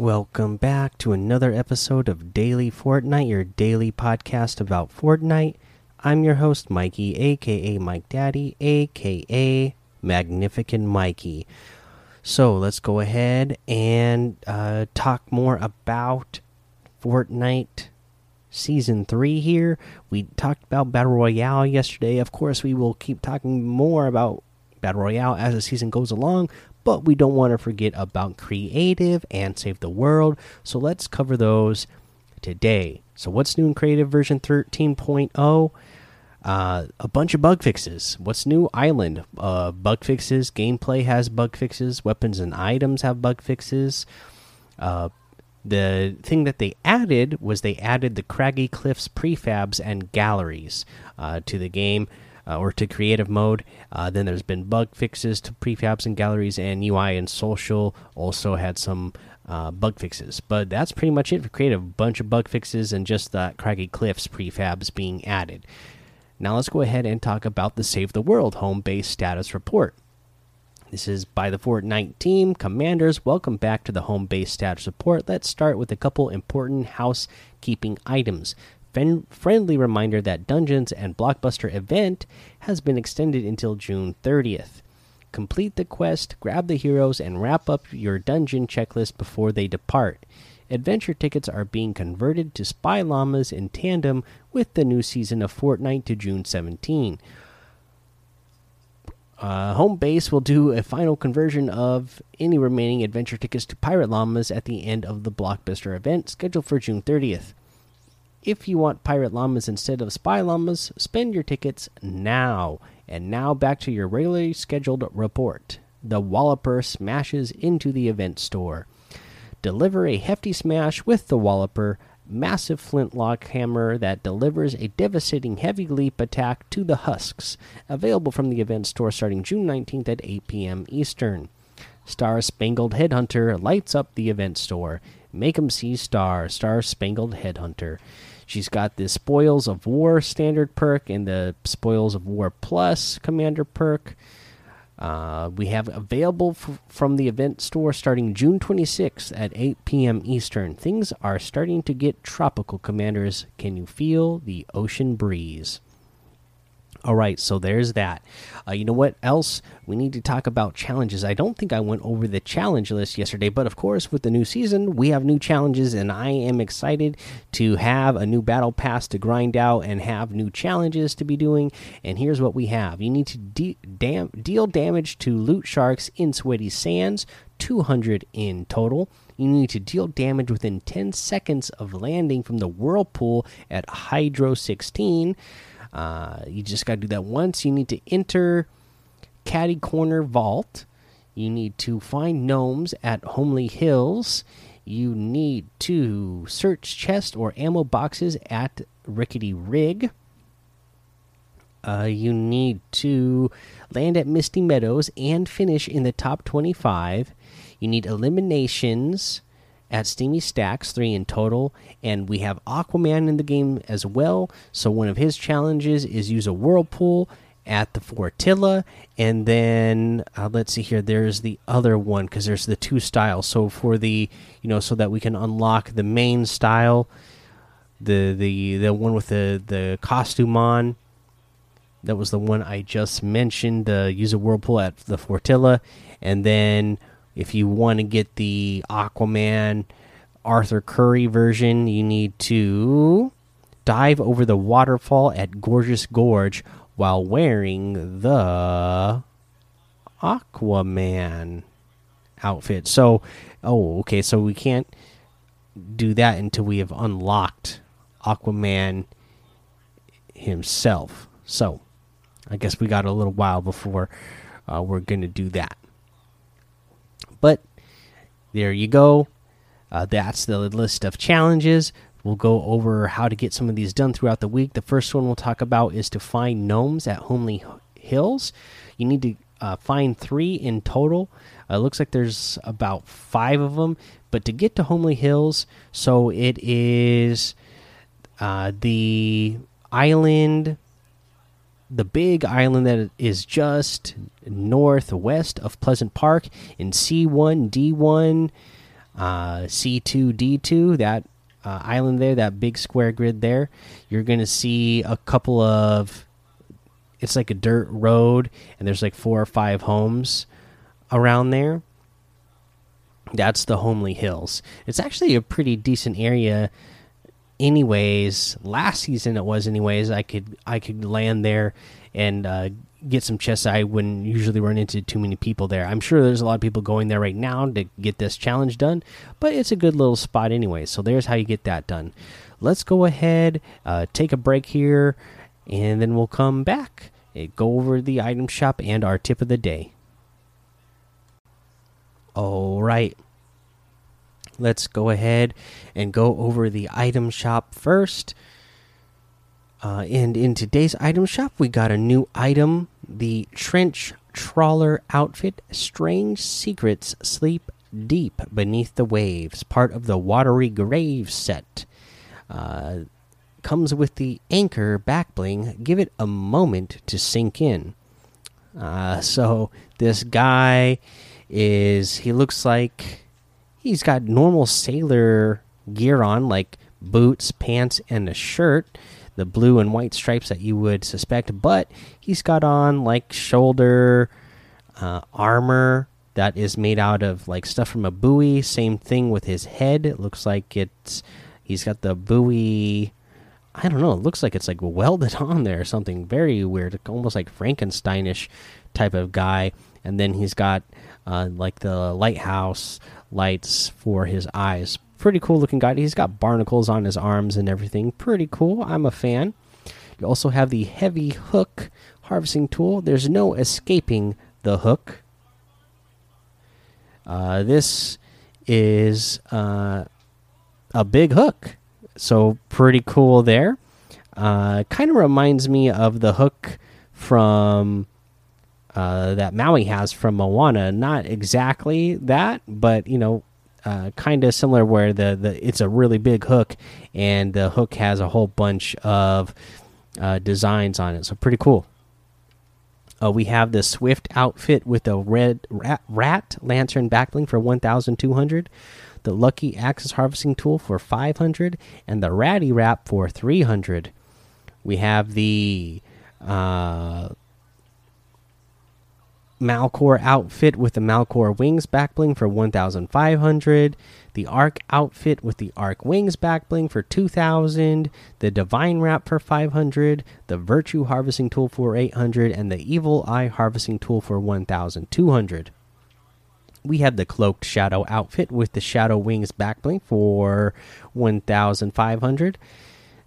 Welcome back to another episode of Daily Fortnite, your daily podcast about Fortnite. I'm your host, Mikey, aka Mike Daddy, aka Magnificent Mikey. So let's go ahead and uh, talk more about Fortnite Season 3 here. We talked about Battle Royale yesterday. Of course, we will keep talking more about Battle Royale as the season goes along, but we don't want to forget about creative and save the world. So let's cover those today. So, what's new in creative version 13.0? Uh, a bunch of bug fixes. What's new? Island uh, bug fixes. Gameplay has bug fixes. Weapons and items have bug fixes. Uh, the thing that they added was they added the Craggy Cliffs prefabs and galleries uh, to the game uh, or to creative mode. Uh, then there's been bug fixes to prefabs and galleries, and UI and social also had some uh, bug fixes. But that's pretty much it for creative. A bunch of bug fixes and just that Craggy Cliffs prefabs being added. Now let's go ahead and talk about the Save the World home base status report. This is by the Fortnite team. Commanders, welcome back to the home base status report. Let's start with a couple important housekeeping items friendly reminder that Dungeons and Blockbuster event has been extended until June 30th. Complete the quest, grab the heroes, and wrap up your dungeon checklist before they depart. Adventure tickets are being converted to Spy Llamas in tandem with the new season of Fortnite to June 17. Uh, home base will do a final conversion of any remaining adventure tickets to Pirate Llamas at the end of the Blockbuster event, scheduled for June 30th. If you want pirate llamas instead of spy llamas, spend your tickets now. And now back to your regularly scheduled report. The Walloper smashes into the event store. Deliver a hefty smash with the Walloper, massive flintlock hammer that delivers a devastating heavy leap attack to the husks. Available from the event store starting June 19th at 8 p.m. Eastern. Star Spangled Headhunter lights up the event store. Make 'em see Star, Star Spangled Headhunter. She's got the Spoils of War standard perk and the Spoils of War Plus commander perk. Uh, we have available from the event store starting June 26th at 8 p.m. Eastern. Things are starting to get tropical, commanders. Can you feel the ocean breeze? All right, so there's that. Uh, you know what else? We need to talk about challenges. I don't think I went over the challenge list yesterday, but of course, with the new season, we have new challenges, and I am excited to have a new battle pass to grind out and have new challenges to be doing. And here's what we have you need to de dam deal damage to loot sharks in Sweaty Sands, 200 in total. You need to deal damage within 10 seconds of landing from the whirlpool at Hydro 16. Uh, you just got to do that once. You need to enter Catty Corner Vault. You need to find gnomes at Homely Hills. You need to search chest or ammo boxes at Rickety Rig. Uh, you need to land at Misty Meadows and finish in the top 25. You need eliminations at Steamy Stacks, three in total. And we have Aquaman in the game as well. So one of his challenges is use a whirlpool at the Fortilla. And then uh, let's see here, there's the other one because there's the two styles. So for the, you know, so that we can unlock the main style, the the the one with the the costume on. That was the one I just mentioned. The use a whirlpool at the Fortilla, and then if you want to get the Aquaman Arthur Curry version, you need to dive over the waterfall at Gorgeous Gorge while wearing the Aquaman outfit. So, oh, okay, so we can't do that until we have unlocked Aquaman himself. So, I guess we got a little while before uh, we're going to do that. There you go. Uh, that's the list of challenges. We'll go over how to get some of these done throughout the week. The first one we'll talk about is to find gnomes at Homely Hills. You need to uh, find three in total. Uh, it looks like there's about five of them. But to get to Homely Hills, so it is uh, the island the big island that is just northwest of Pleasant Park in C1, D1. uh, C2D2, that uh, island there, that big square grid there, you're going to see a couple of. It's like a dirt road, and there's like four or five homes around there. That's the Homely Hills. It's actually a pretty decent area anyways last season it was anyways i could i could land there and uh, get some chests i wouldn't usually run into too many people there. I'm sure there's a lot of people going there right now to get this challenge done but it's a good little spot anyway so there's how you get that done. Let's go ahead uh, take a break here and then we'll come back go over the item shop and our tip of the day. All right let's go ahead and go over the item shop first. Uh, and in today's item shop, we got a new item the Trench Trawler Outfit Strange Secrets Sleep Deep Beneath the Waves, part of the Watery Grave set. Uh, comes with the anchor back bling. Give it a moment to sink in. Uh, so this guy is, he looks like He's got normal sailor gear on, like boots, pants, and a shirt. The blue and white stripes that you would suspect, but he's got on like shoulder uh, armor that is made out of like stuff from a buoy. Same thing with his head. It looks like it's he's got the buoy. I don't know. It looks like it's like welded on there or something very weird, almost like Frankensteinish type of guy. And then he's got uh, like the lighthouse lights for his eyes. Pretty cool looking guy. He's got barnacles on his arms and everything. Pretty cool. I'm a fan. You also have the heavy hook harvesting tool. There's no escaping the hook. Uh, this is uh, a big hook. So pretty cool there. Uh, kind of reminds me of the hook from uh, that Maui has from Moana. Not exactly that, but you know, uh, kind of similar. Where the the it's a really big hook, and the hook has a whole bunch of uh, designs on it. So pretty cool. Uh, we have the Swift outfit with the red rat, rat lantern backbling for 1,200, the Lucky Axis harvesting tool for 500, and the Ratty Wrap for 300. We have the uh, Malcore outfit with the Malcore wings backbling for 1500, the Arc outfit with the Arc wings backbling for 2000, the Divine wrap for 500, the Virtue harvesting tool for 800 and the Evil Eye harvesting tool for 1200. We have the Cloaked Shadow outfit with the Shadow wings backbling for 1500,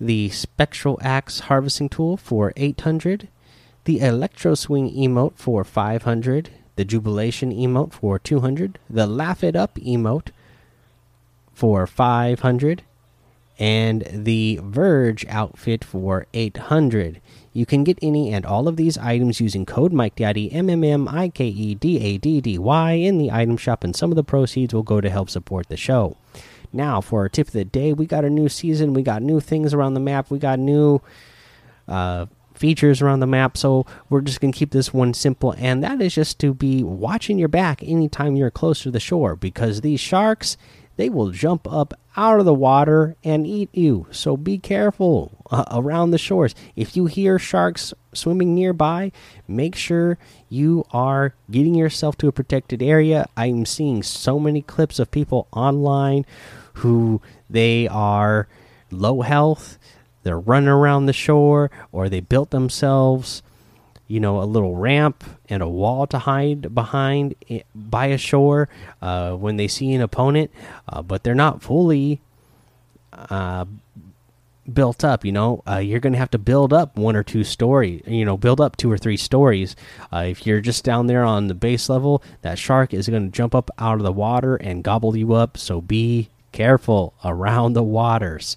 the Spectral Axe harvesting tool for 800 the Electro Swing emote for 500, the Jubilation emote for 200, the Laugh It Up emote for 500, and the Verge outfit for 800. You can get any and all of these items using code MikeDaddy, M M M I K E D A D D Y, in the item shop, and some of the proceeds will go to help support the show. Now, for our tip of the day, we got a new season, we got new things around the map, we got new. Uh, features around the map. So we're just going to keep this one simple, and that is just to be watching your back anytime you're close to the shore because these sharks they will jump up out of the water and eat you. So be careful uh, around the shores. If you hear sharks swimming nearby, make sure you are getting yourself to a protected area. I'm seeing so many clips of people online who they are low health they're running around the shore or they built themselves you know a little ramp and a wall to hide behind by a shore uh, when they see an opponent uh, but they're not fully uh, built up you know? Uh, you're gonna have to build up one or two story you know build up two or three stories. Uh, if you're just down there on the base level that shark is gonna jump up out of the water and gobble you up so be careful around the waters